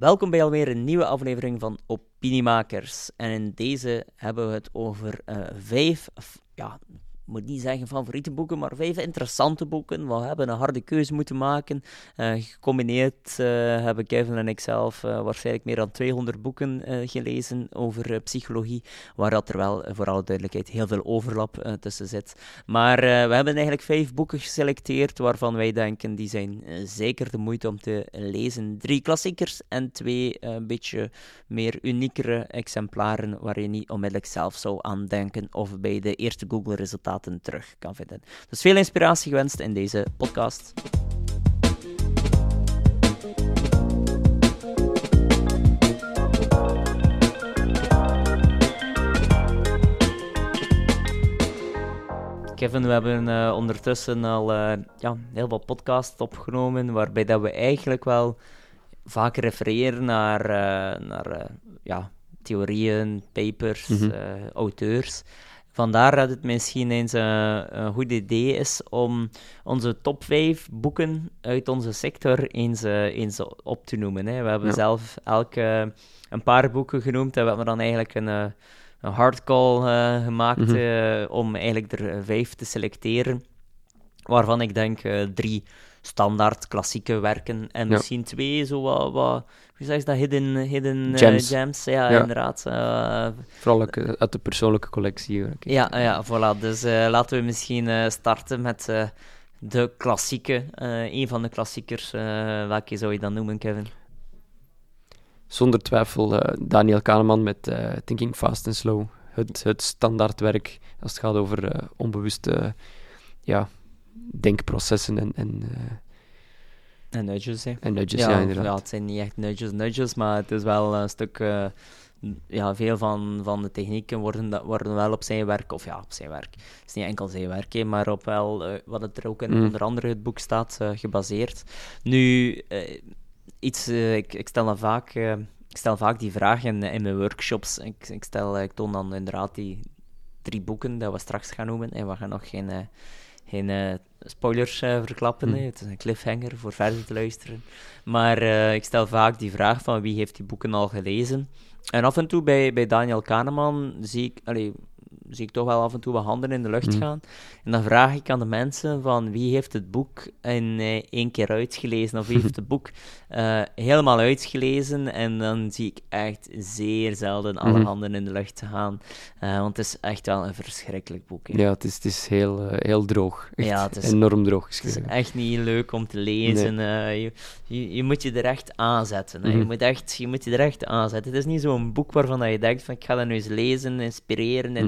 welkom bij alweer een nieuwe aflevering van Opiniemakers. En in deze hebben we het over uh, vijf, ja, moet niet zeggen favoriete boeken, maar vijf interessante boeken. We hebben een harde keuze moeten maken. Uh, gecombineerd uh, hebben Kevin en ik zelf uh, waarschijnlijk meer dan 200 boeken gelezen over psychologie, waar dat er wel, voor alle duidelijkheid, heel veel overlap tussen zit. Maar we hebben eigenlijk vijf boeken geselecteerd, waarvan wij denken, die zijn zeker de moeite om te lezen. Drie klassiekers en twee een beetje meer uniekere exemplaren, waar je niet onmiddellijk zelf zou aan denken of bij de eerste Google-resultaten terug kan vinden. Dus veel inspiratie gewenst in deze podcast. Kevin, we hebben uh, ondertussen al uh, ja, heel wat podcasts opgenomen, waarbij dat we eigenlijk wel vaak refereren naar, uh, naar ja, theorieën, papers, mm -hmm. auteurs. Vandaar dat het misschien eens een, een goed idee is om onze top 5 boeken uit onze sector eens, uh, eens op te noemen. Hè. We hebben zelf elke een paar boeken genoemd en we hebben dan eigenlijk een, eh, een hardcall uh, gemaakt mm om eigenlijk er vijf te selecteren, waarvan ik denk drie standaard klassieke werken en misschien twee zo wat, wat hoe zeg je dat, hidden, hidden gems. gems. Ja, inderdaad. Vooral uit de persoonlijke collectie. Ja, ja, voilà. Dus laten we misschien starten met de klassieke, een van de klassiekers. welke zou je dan noemen, Kevin? Zonder twijfel Daniel Kahneman met Thinking Fast and Slow. Het, het standaardwerk als het gaat over onbewuste ja, denkprocessen en, en en nudges, hè. En nudges, ja, inderdaad. Ja, het zijn niet echt nudges, nudges, maar het is wel een stuk... Uh, ja, veel van, van de technieken worden, worden wel op zijn werk, of ja, op zijn werk. Het is niet enkel zijn werk, hè, maar op wel, uh, wat het er ook in mm. onder andere het boek staat, uh, gebaseerd. Nu, iets, ik, ik stel dan vaak... ik stel vaak die vraag in, in mijn workshops. Ik, ik, stel, ik toon dan inderdaad die drie boeken dat we straks gaan noemen. En we gaan nog geen geen uh, spoilers uh, verklappen. Mm. Het is een cliffhanger voor verder te luisteren. Maar uh, ik stel vaak die vraag van wie heeft die boeken al gelezen. En af en toe bij, bij Daniel Kahneman zie ik, allee, zie ik toch wel af en toe wat handen in de lucht mhm. gaan. En dan vraag ik aan de mensen van wie heeft het boek in uh, één keer uitgelezen of wie heeft het boek uh, helemaal uitgelezen. En dan zie ik echt zeer zelden alle mhm. handen in de lucht gaan. Uh, want het is echt wel een verschrikkelijk boek. Hè. Ja, het is, het is heel, heel droog. Echt ja, het is enorm droog geschreven. Het is echt niet leuk om te lezen. Je, je, je, moet je er echt aanzetten. Mm Je, moet echt, je moet je er echt aanzetten. Het is niet zo'n boek waarvan je denkt van ik ga dat nu eens lezen, inspireren, mhm.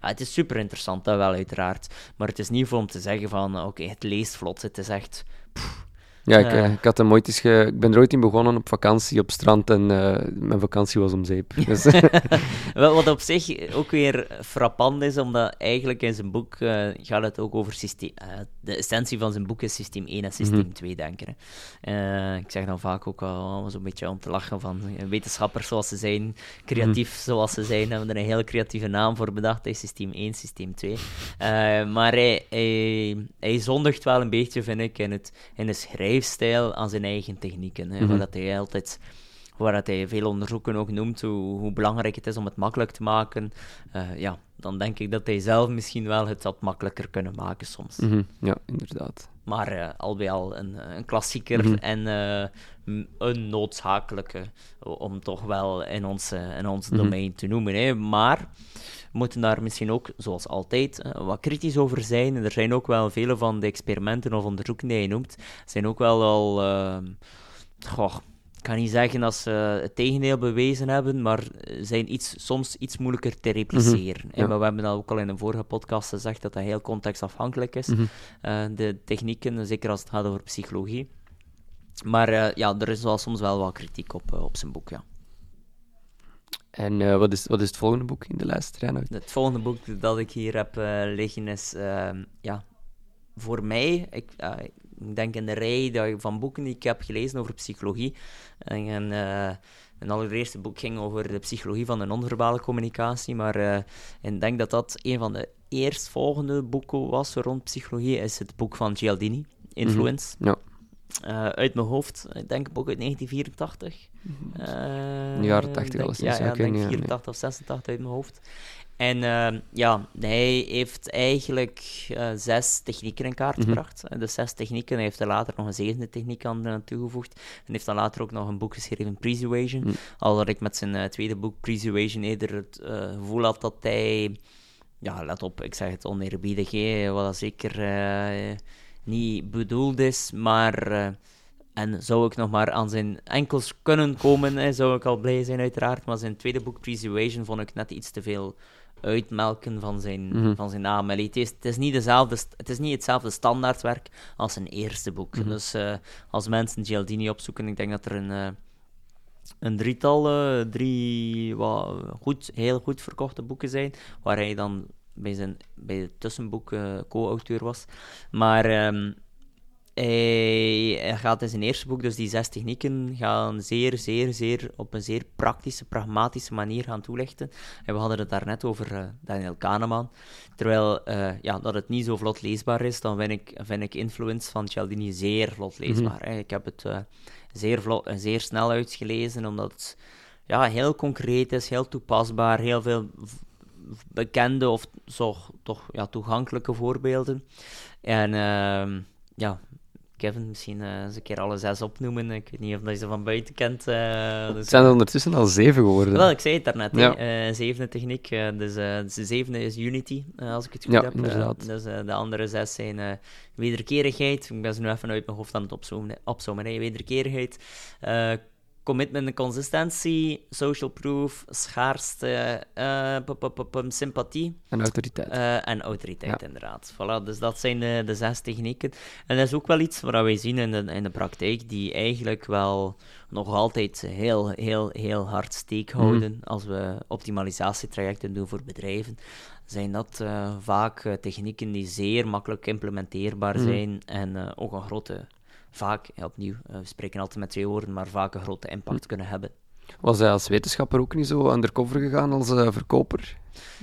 Het is super interessant, dat wel uiteraard. Maar het is niet voor om te zeggen van, oké, het leest vlot. Het is echt... Ja, ik, uh, ik, had hem ooit eens ge... ik ben er ooit in begonnen op vakantie op strand en uh, mijn vakantie was om zeep. Dus Wat op zich ook weer frappant is, omdat eigenlijk in zijn boek uh, gaat het ook over systeem. de essentie van zijn boek is systeem 1 en systeem mm -hmm. 2 denken. ik zeg dan vaak ook al zo'n beetje om te lachen van wetenschappers zoals ze zijn, creatief -hmm. zoals ze zijn, hebben er een hele creatieve naam voor bedacht. Is systeem 1, systeem 2. maar hij, hij, hij zondigt wel een beetje, vind ik, in het, in het schrijven schrijfstijl aan zijn eigen technieken. Hè, mm dat hij altijd waar dat hij veel onderzoeken ook noemt, hoe, hoe, belangrijk het is om het makkelijk te maken. Uh, ja, dan denk ik dat hij zelf misschien wel het had makkelijker kunnen maken soms. Mhm, ja, inderdaad. Maar uh, al bij al een, een klassieker mhm. en uh, een noodzakelijke om toch wel in ons, in ons mhm. domein te noemen. Hè. Maar moeten daar misschien ook, zoals altijd, eh, wat kritisch over zijn. er zijn ook wel vele van de experimenten of onderzoeken die je noemt, zijn ook wel al. Uh, goh, ik kan niet zeggen dat ze het tegendeel bewezen hebben, maar zijn iets, soms iets moeilijker te repliceren. Mhm, en we hebben dat ook al in een vorige podcast gezegd dat dat heel contextafhankelijk is, mm de technieken, zeker als het gaat over psychologie. Maar uh, ja, er is wel soms wel wat kritiek op, op zijn boek, ja. En uh, wat, is, wat is het volgende boek in de lijst, Reinhard? Het volgende boek dat ik hier heb uh, liggen is, uh, ja, voor mij, ik, ik, denk in de rij van boeken die ik heb gelezen over psychologie. En, mijn allereerste boek ging over de psychologie van de non-verbale communicatie, maar ik denk dat dat een van de eerstvolgende boeken was rond psychologie, is het boek van Gialdini, Influence. Mm -hmm. Ja Uh, uit mijn hoofd, ik denk ook uit 1984. Uh, jaren 80 alles. Ja, ja, ik denk 84 of 86 uit mijn hoofd. En uh, ja, hij heeft eigenlijk uh, zes technieken in kaart mm -hmm. gebracht. De zes technieken. Hij heeft er later nog een zevende techniek aan toegevoegd. En heeft dan later ook nog een boek geschreven, Persuasion. Mm. Al dat ik met zijn tweede boek, Persuasion, eerder het gevoel had dat hij... Ja, let op, ik zeg het oneerbiedig, hè, wat dat zeker niet bedoeld is, maar... En zou ik nog maar aan zijn enkels kunnen komen, hè, zou ik al blij zijn, uiteraard. Maar zijn tweede boek, Persuasion, vond ik net iets te veel uitmelken van zijn, mm van zijn naam. Het is, het, is niet dezelfde, het is niet hetzelfde standaardwerk als zijn eerste boek. Mm Dus uh, als mensen Gialdini opzoeken, ik denk dat er een, uh, een drietal, uh, drie wat, goed, heel goed verkochte boeken zijn, waar hij dan bij, zijn, bij het tussenboek co-auteur was. Maar... Um, hij, gaat in zijn eerste boek, dus die zes technieken, gaan zeer, zeer, zeer op een zeer praktische, pragmatische manier gaan toelichten. En we hadden het daarnet over uh, Daniel Kahneman. Terwijl uh, ja, dat het niet zo vlot leesbaar is, dan vind ik, vind ik Influence van Cialdini zeer vlot mhm. leesbaar. Ik heb het uh, zeer, vlot, zeer snel uitgelezen, omdat het ja, heel concreet is, heel toepasbaar, heel veel bekende of zo, toch ja, toegankelijke voorbeelden. En ehm, ja, Kevin misschien uh, eens een keer alle zes opnoemen. Ik weet niet of je ze van buiten kent. Uh, dus, het zijn er ondertussen al zeven geworden. Wel, ik zei het daarnet. Ja. Uh, zevende techniek. dus de zevende is Unity, als ik het goed ja, heb. Inderdaad. dus de andere zes zijn wederkerigheid. Ik ben ze nu even uit mijn hoofd aan het opzoomen Wederkerigheid, commitment en consistentie, social proof, schaarste, uh, sympathie. En autoriteit. Uh, en autoriteit, inderdaad. Voilà, dus dat zijn de, de zes technieken. En dat is ook wel iets wat wij zien in de, in de praktijk, die eigenlijk wel nog altijd heel, heel, heel hard steek mhm. houden als we optimalisatietrajecten doen voor bedrijven. Zijn dat uh, vaak technieken die zeer makkelijk implementeerbaar mhm. zijn en ook een grote vaak, opnieuw, uh, we spreken altijd met twee woorden, maar vaak een grote impact hm. kunnen hebben. Was hij als wetenschapper ook niet zo undercover gegaan als uh, verkoper?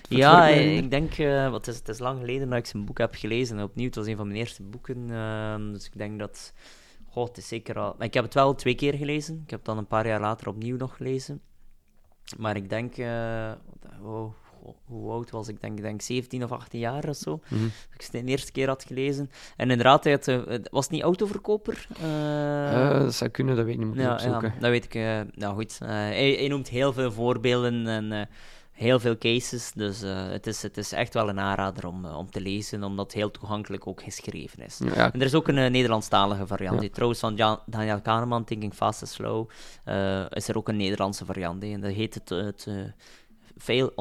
Ja, ik denk, uh, wat is, het is lang geleden dat ik zijn boek heb gelezen. Opnieuw, het was een van mijn eerste boeken. Uh, dus ik denk dat. God, het is zeker al. Maar ik heb het wel twee keer gelezen. Ik heb het dan een paar jaar later opnieuw nog gelezen. Maar ik denk. Oh, hoe oud was ik? Denk, ik denk 17 of 18 jaar of zo. Mm -hmm. Ik het de eerste keer had gelezen. En inderdaad, hij had, uh, was het niet autoverkoper? Uh, dat zou kunnen, dat weet ik niet. Ja, ja, dat weet ik. Uh, nou goed, hij, hij, noemt heel veel voorbeelden en heel veel cases. Dus het, is, het is echt wel een aanrader om, om te lezen, omdat het heel toegankelijk ook geschreven is. Ja. En er is ook een Nederlandstalige variant. Ja. Trouwens, van Jan, Daniel Kahneman, Thinking Fast and Slow, is er ook een Nederlandse variant. En dat heet het, het veel,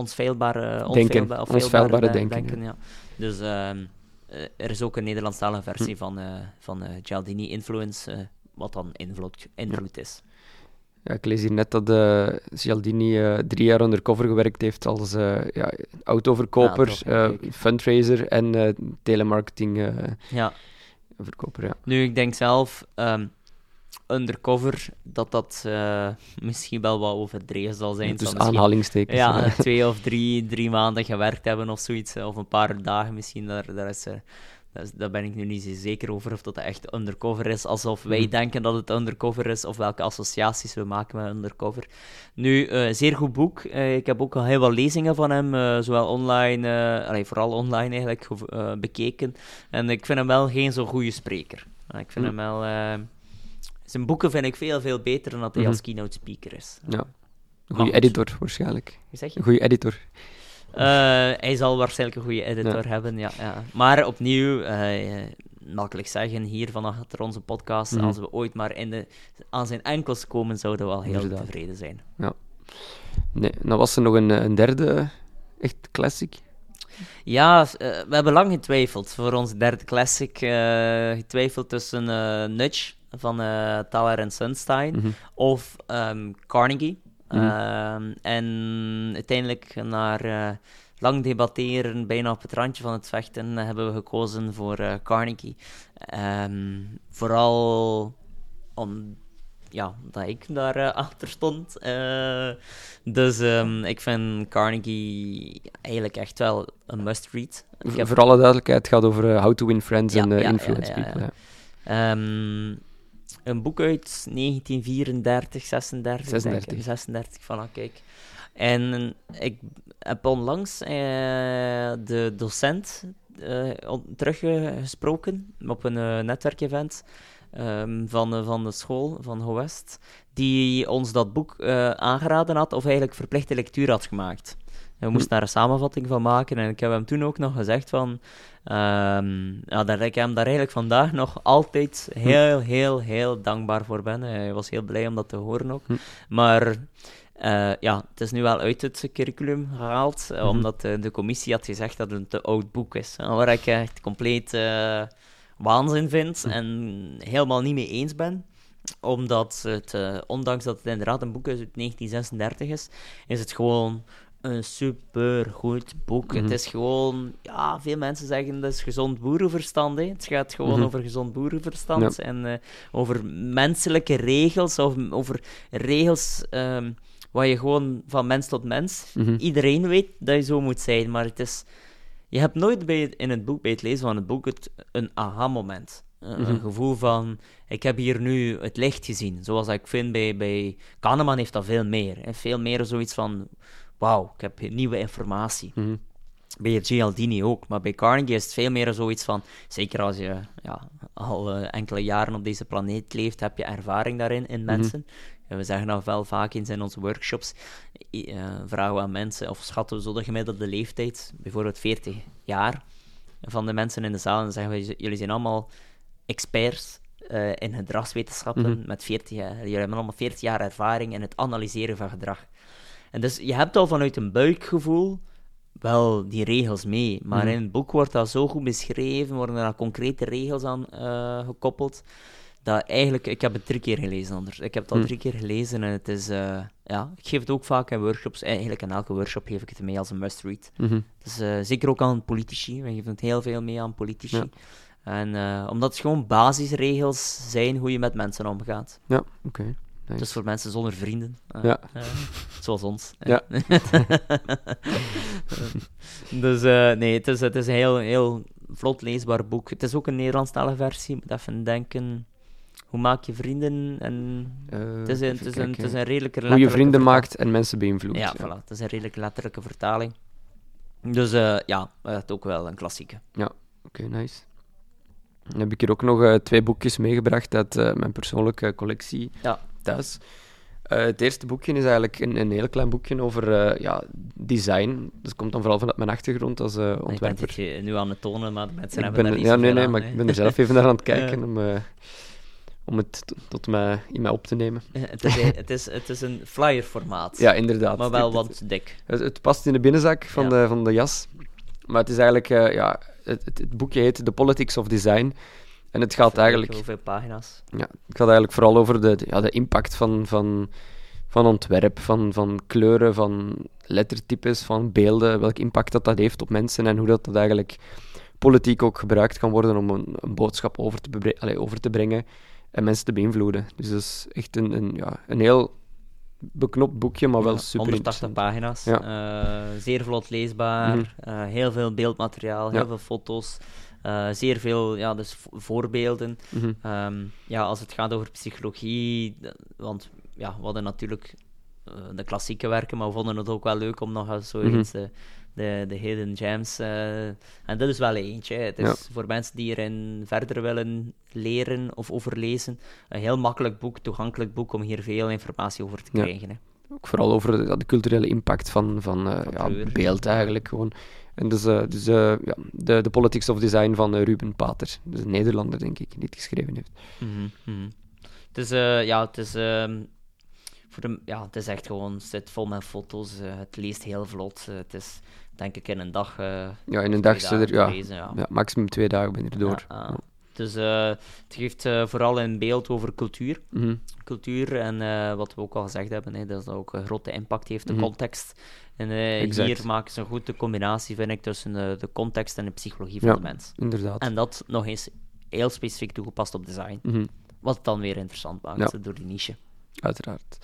denken. ons veilbare denken. denken ja. Dus uh, er is ook een Nederlandstalige versie hm. van, uh, van uh, Gialdini Influence, wat dan invloed, invloed ja. is. Ja, ik lees hier net dat uh, Gialdini drie jaar undercover gewerkt heeft als ja, autoverkoper, ja, fundraiser en telemarketing ja. verkoper. Ja. Nu, ik denk zelf, um, undercover, dat dat uh, misschien wel wat overdreven zal zijn. Dus aanhalingstekens. Ja, twee of drie, drie maanden gewerkt hebben of zoiets, of een paar dagen misschien. Daar, daar, is, uh, daar ben ik nu niet zo zeker over of dat echt undercover is, alsof wij hmm. denken dat het undercover is, of welke associaties we maken met undercover. Nu, uh, zeer goed boek. ik heb ook al heel wat lezingen van hem, zowel online, allee, vooral online eigenlijk, bekeken. En ik vind hem wel geen zo goede spreker. ik vind hmm. hem wel zijn boeken vind ik veel, veel beter dan dat hij mhm. als keynote speaker is. Ja. Een goede editor, waarschijnlijk. Zeg je? Een goede editor. Uh, hij zal waarschijnlijk een goede editor hebben, ja, ja. Maar opnieuw, uh, makkelijk zeggen hier van achter onze podcast, mm als we ooit maar in de, aan zijn enkels komen, zouden we wel heel Inderdaad. tevreden zijn. Ja. Nee, dan was er nog een, een derde echt classic. Ja, uh, we hebben lang getwijfeld voor onze derde classic. getwijfeld tussen Nudge van uh, Thaler en Sunstein mhm. of um, Carnegie. Mhm. Ehm, en uiteindelijk naar uh, lang debatteren, bijna op het randje van het vechten, hebben we gekozen voor uh, Carnegie. Um, vooral om ja, dat ik daar uh, achter stond. Uh, dus um, ik vind Carnegie eigenlijk echt wel een must-read. Voor alle duidelijkheid, het gaat over How to Win Friends ja, ja, Influence ja, People. Um, een boek uit 1934, 36, 36. denk ik. 36, voilà, kijk. En ik heb onlangs eh, de docent eh, teruggesproken op een eh, netwerkevent ehm, van, de- van de school, van Gewest, die ons dat boek eh, aangeraden had, of eigenlijk verplichte lectuur had gemaakt. En we moesten daar een samenvatting van maken en ik heb hem toen ook nog gezegd van... ehm, ja, dat ik hem daar eigenlijk vandaag nog altijd heel, heel, heel dankbaar voor ben. Hij was heel blij om dat te horen ook. Hm. Maar eh, ja, het is nu wel uit het curriculum gehaald, omdat de commissie had gezegd dat het een te oud boek is. En Waar ik echt compleet eh, waanzin vind Hm. en helemaal niet mee eens ben omdat het, eh, ondanks dat het inderdaad een boek is uit 1936 is, is het gewoon een supergoed boek. Mhm. Het is gewoon, ja, veel mensen zeggen dat is gezond boerenverstand. Hè. Het gaat gewoon Mhm. over gezond boerenverstand en eh, over menselijke regels, of over regels waar je gewoon van mens tot mens. Mhm. Iedereen weet dat je zo moet zijn, maar het is. Je hebt nooit bij, het- in het boek, bij het lezen van het boek, het, een aha-moment. Een, een Mhm. gevoel van, ik heb hier nu het licht gezien. Zoals ik vind bij, bij Kahneman heeft dat veel meer. Hè. Veel meer zoiets van, wauw, ik heb nieuwe informatie. Mhm. Bij Gialdini ook, maar bij Carnegie is het veel meer zoiets van, zeker als je ja, al eh, enkele jaren op deze planeet leeft, heb je ervaring daarin in mensen. En we zeggen dat wel vaak eens in onze workshops, eh, vragen we aan mensen, of schatten we zo de gemiddelde leeftijd, bijvoorbeeld 40 jaar, van de mensen in de zaal, en dan zeggen we, jullie zijn allemaal experts eh, in gedragswetenschappen, Mhm. met 40 jaar, jullie hebben allemaal 40 jaar ervaring in het analyseren van gedrag. En dus je hebt al vanuit een buikgevoel wel die regels mee. Maar Mhm. in het boek wordt dat zo goed beschreven, worden er concrete regels aan eh, gekoppeld. Dat eigenlijk, ik heb het drie keer gelezen anders. Ik heb het al Mhm. drie keer gelezen en het is, eh, ja, ik geef het ook vaak in workshops. Eigenlijk in elke workshop geef ik het mee als een must-read. Mhm. Dus eh, zeker ook aan politici. We geven het heel veel mee aan politici. Ja. En omdat het gewoon basisregels zijn hoe je met mensen omgaat. Ja, oké. Dus voor mensen zonder vrienden. eh, Ja. eh, zoals ons. Ja. dus eh, nee, het is, het is een heel, heel vlot leesbaar boek. Het is ook een Nederlandstalige versie. Moet even denken, hoe maak je vrienden? En het, is een, het, is een, het is een redelijke Hoe je vrienden vertaling. maakt en mensen beïnvloedt. Ja, voilà. Het is een redelijk letterlijke vertaling. Dus ja, het ook wel een klassieke. Oké, nice. Dan heb ik hier ook nog twee boekjes meegebracht uit mijn persoonlijke collectie Ja. Thuis. Eh, het eerste boekje is eigenlijk een, een heel klein boekje over eh, ja, design. Dat komt dan vooral vanuit mijn achtergrond als eh, Ik ben ontwerper. het nu aan het tonen, maar de mensen hebben ben, daar niet ja, nee, nee, aan, maar ik ben er zelf even naar aan het kijken Ja. om, om het tot, mij, in mij op te nemen. het, is, het, is, het is een flyer-formaat, Ja, inderdaad. maar wel Het- wat dik. Het, het past in de binnenzak van, Ja. de, van de jas. Maar het is eigenlijk, ja, het, het, het boekje heet The Politics of Design. En het gaat eigenlijk, Hoeveel pagina's? ja, het gaat eigenlijk vooral over de, de- ja, de impact van, van, van ontwerp, van, van kleuren, van lettertypes, van beelden, welk impact dat, dat heeft op mensen en hoe dat, dat eigenlijk politiek ook gebruikt kan worden om een, een boodschap over te, allee, over te brengen en mensen te beïnvloeden. Dus dat is echt een, een, ja, een heel beknopt boekje, maar wel Ja, super 180 interessant. pagina's. Ja. eh, zeer vlot leesbaar. Mhm. eh, heel veel beeldmateriaal, heel Ja. veel foto's. Eh, zeer veel ja, dus vo- voorbeelden. Mhm. Ehm, ja, als het gaat over psychologie, want ja, we hadden natuurlijk eh, de klassieke werken, maar we vonden het ook wel leuk om nog eens zoiets, Mhm. de, de, de hidden gems, eh, en dit is wel eentje. hè. Het is Ja. voor mensen die erin verder willen leren of overlezen, een heel makkelijk boek, toegankelijk boek om hier veel informatie over te Ja. krijgen. Hè. Ook vooral over de, culturele impact van, van, eh, Van ja, beeld eigenlijk gewoon. En dus, eh, dus eh, ja, de, de Politics of Design van eh, Ruben Pater. Dus een Nederlander, denk ik, die het geschreven heeft. Mhm, mhm. Het is, ja, het is, ehm, voor de, ja, het is echt gewoon, het zit vol met foto's, het leest heel vlot. het is, denk ik, in een dag. Ja, in een dag zit er, ja, lezen, ja. ja, maximum twee dagen ben je erdoor. Ja, ja. Dus eh, het geeft eh, vooral een beeld over cultuur. Mhm. Cultuur en eh, wat we ook al gezegd hebben, hè, dat dat ook een grote impact heeft, de Mhm. context. En hier maken ze een goede combinatie, vind ik, tussen de, de context en de psychologie van Ja. de mens. Inderdaad. En dat nog eens heel specifiek toegepast op design. Mhm. Wat het dan weer interessant maakt Ja. door die niche. Uiteraard.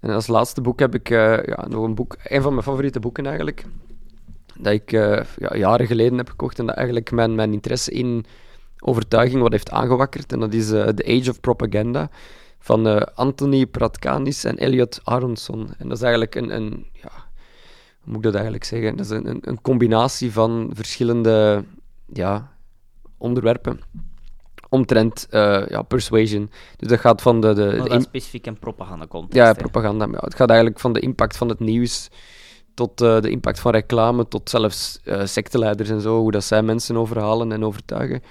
En als laatste boek heb ik ja, nog een boek, een van mijn favoriete boeken eigenlijk, dat ik ja, jaren geleden heb gekocht en dat eigenlijk mijn, mijn interesse in overtuiging wat heeft aangewakkerd. En dat is uh, The Age of Propaganda van uh, Anthony Pratkanis en Elliot Aronson. En dat is eigenlijk een, een ja, hoe moet ik dat eigenlijk zeggen? Dat is een, een combinatie van verschillende ja, onderwerpen omtrent uh, ja, persuasion. Dus dat gaat van de... de, de specifiek een propaganda context. Ja, propaganda. Maar het gaat eigenlijk van de impact van het nieuws tot uh, de impact van reclame, tot zelfs uh, secteleiders en zo, hoe dat zij mensen overhalen en overtuigen.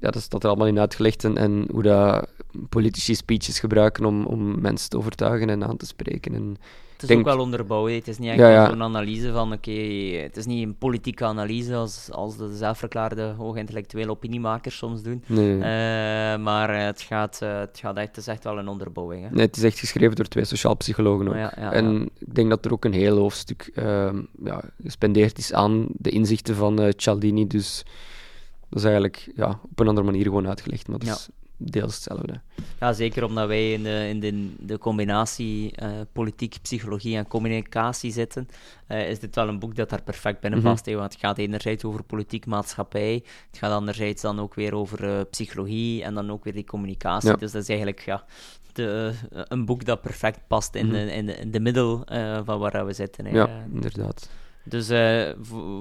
Ja, dat staat er allemaal in uitgelegd en, en hoe dat politici speeches gebruiken om, om mensen te overtuigen en aan te spreken. En het is ook wel onderbouwd. Het is niet ja, zo'n analyse van, oké, het is niet een politieke analyse als, als de zelfverklaarde hoogintellectuele opiniemakers soms doen. Nee. Uh, maar het gaat, uh, het gaat echt, het is echt wel een onderbouwing. Hè. Nee, het is echt geschreven door twee sociaal psychologen ook. Ja, en ik denk dat er ook een heel hoofdstuk uh, gespendeerd is aan de inzichten van Cialdini. Dus dat is eigenlijk ja, op een andere manier gewoon uitgelegd. Maar dat is deels hetzelfde. Ja, zeker omdat wij in de, in de, de combinatie uh, politiek, psychologie en communicatie zitten, uh, is dit wel een boek dat daar perfect binnen past. Mm Want het gaat enerzijds over politiek, maatschappij, het gaat anderzijds dan ook weer over uh, psychologie en dan ook weer die communicatie. Dus dat is eigenlijk ja, de, een boek dat perfect past in, mm de, in, de, in de middel van waar we zitten. Ja, inderdaad. Dus uh,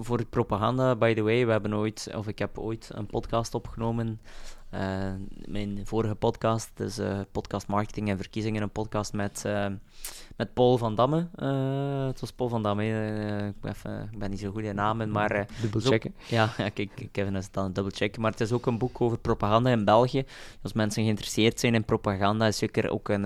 voor propaganda, by the way, we hebben ooit, of ik heb ooit een podcast opgenomen uh, mijn vorige podcast, dus uh, podcast Marketing en Verkiezingen, een podcast met, uh, met Paul van Damme. het was Paul van Damme, ik, even, ik, ben niet zo goed in namen, maar... dubbelchecken. Ja, ja kijk, Kevin is dan dubbelchecken. Maar het is ook een boek over propaganda in België. Als mensen geïnteresseerd zijn in propaganda, is zeker ook een,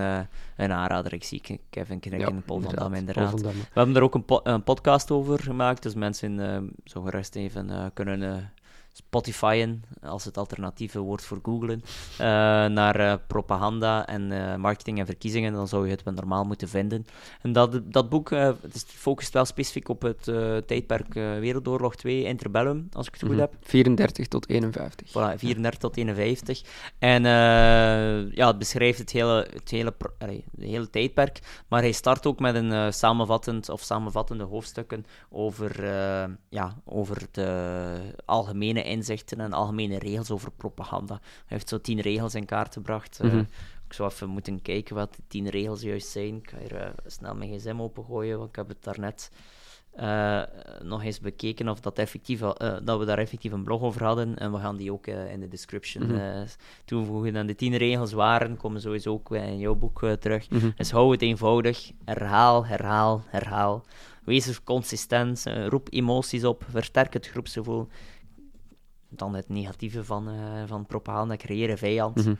een aanrader. Ik zie Kevin ja, en Paul van Damme, inderdaad. Van Damme. We hebben er ook een, po een, podcast over gemaakt, dus mensen zo gerust even kunnen Spotifyen, als het alternatieve woord voor googlen, uh, naar uh, propaganda en uh, marketing en verkiezingen, dan zou je het wel normaal moeten vinden. En dat, dat boek het focust wel specifiek op het tijdperk Wereldoorlog 2, Interbellum, als ik het goed mm -hmm. heb. 34 tot 51. Voilà, 34 tot 51. En ja, het beschrijft het hele, het hele, allee, het hele tijdperk, maar hij start ook met een samenvattend of samenvattende hoofdstukken over, ja, over de algemene inzichten en algemene regels over propaganda. Hij heeft zo tien regels in kaart gebracht. Mm ik zou even moeten kijken wat die tien regels juist zijn. Ik ga hier uh, snel mijn gsm opengooien, want ik heb het daarnet uh, nog eens bekeken of dat, effectief, dat we daar effectief een blog over hadden. En we gaan die ook in de description mm toevoegen. En de tien regels waren, komen sowieso ook in jouw boek terug. Mm Dus hou het eenvoudig, herhaal, herhaal, herhaal. Wees consistent, roep emoties op, versterk het groepsgevoel dan het negatieve van, uh, van propaganda, creëren vijand. Mhm.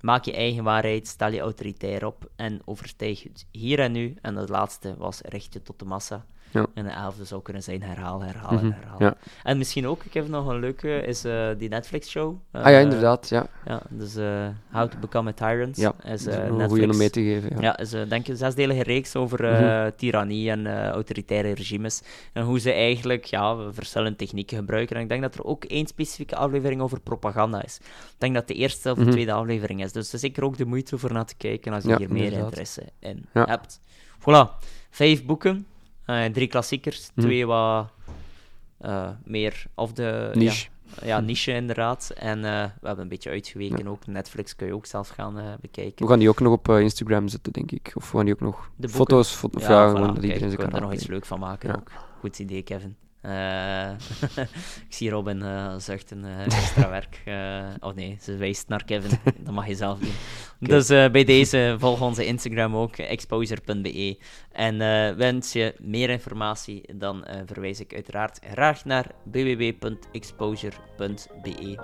Maak je eigen waarheid, stel je autoritair op en overtuig het hier en nu. En het laatste was richt je tot de massa. Ja. En de elfde zou kunnen zijn herhaal, herhaal mm herhaal. En misschien ook, ik heb nog een leuke, is uh, die Netflix-show. Uh, ah ja, inderdaad, ja. ja dus uh, How to Become a Tyrant. Ja, is, uh, een goede om mee te geven. Ja, ja is denk ik een zesdelige reeks over mm -hmm. tirannie en autoritaire regimes. En hoe ze eigenlijk ja, verschillende technieken gebruiken. En ik denk dat er ook één specifieke aflevering over propaganda is. Ik denk dat de eerste of de mhm. tweede aflevering is. Dus het is zeker ook de moeite voor naar te kijken als je hier meer interesse in hebt. Voilà, vijf boeken. Uh, drie klassiekers, hm. twee wat uh, meer of de niche. Ja, ja, niche inderdaad. En uh, we hebben een beetje uitgeweken ook. Netflix kun je ook zelf gaan bekijken. We gaan die ook nog op Instagram zetten, denk ik. Of we gaan die ook nog de foto's, fo ja, ja, voilà, dat iedereen ze kan er nog iets leuk van maken ook. Goed idee, Kevin. Uh, ik zie Robin uh, zuchten, uh, extra werk. oh nee, ze wijst naar Kevin. Dat mag je zelf doen. Dus bij deze volg onze Instagram ook, exposure.be. En wens je meer informatie, dan verwijs ik uiteraard graag naar www.exposure.be.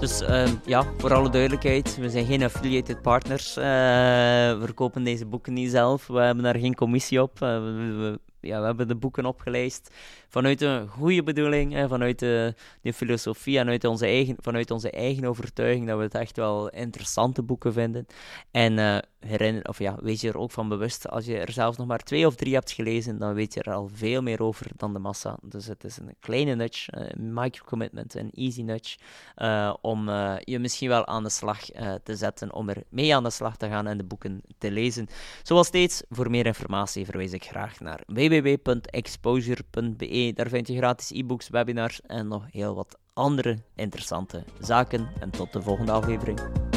Dus uh, ja, voor alle duidelijkheid, we zijn geen affiliated partners. Uh, we verkopen deze boeken niet zelf. We hebben daar geen commissie op. We, we, ja, we hebben de boeken opgeleist vanuit een goede bedoeling, vanuit de, de filosofie en onze eigen, vanuit onze eigen overtuiging dat we het echt wel interessante boeken vinden. En uh, herinner, of ja, wees je er ook van bewust, als je er zelfs nog maar twee of drie hebt gelezen, dan weet je er al veel meer over dan de massa. Dus het is een kleine nudge, een micro-commitment, een easy nudge, om je misschien wel aan de slag te zetten, om er mee aan de slag te gaan en de boeken te lezen. Zoals steeds, voor meer informatie verwijs ik graag naar www.exposure.be. Daar vind je gratis e-books, webinars en nog heel wat andere interessante zaken. En tot de volgende aflevering.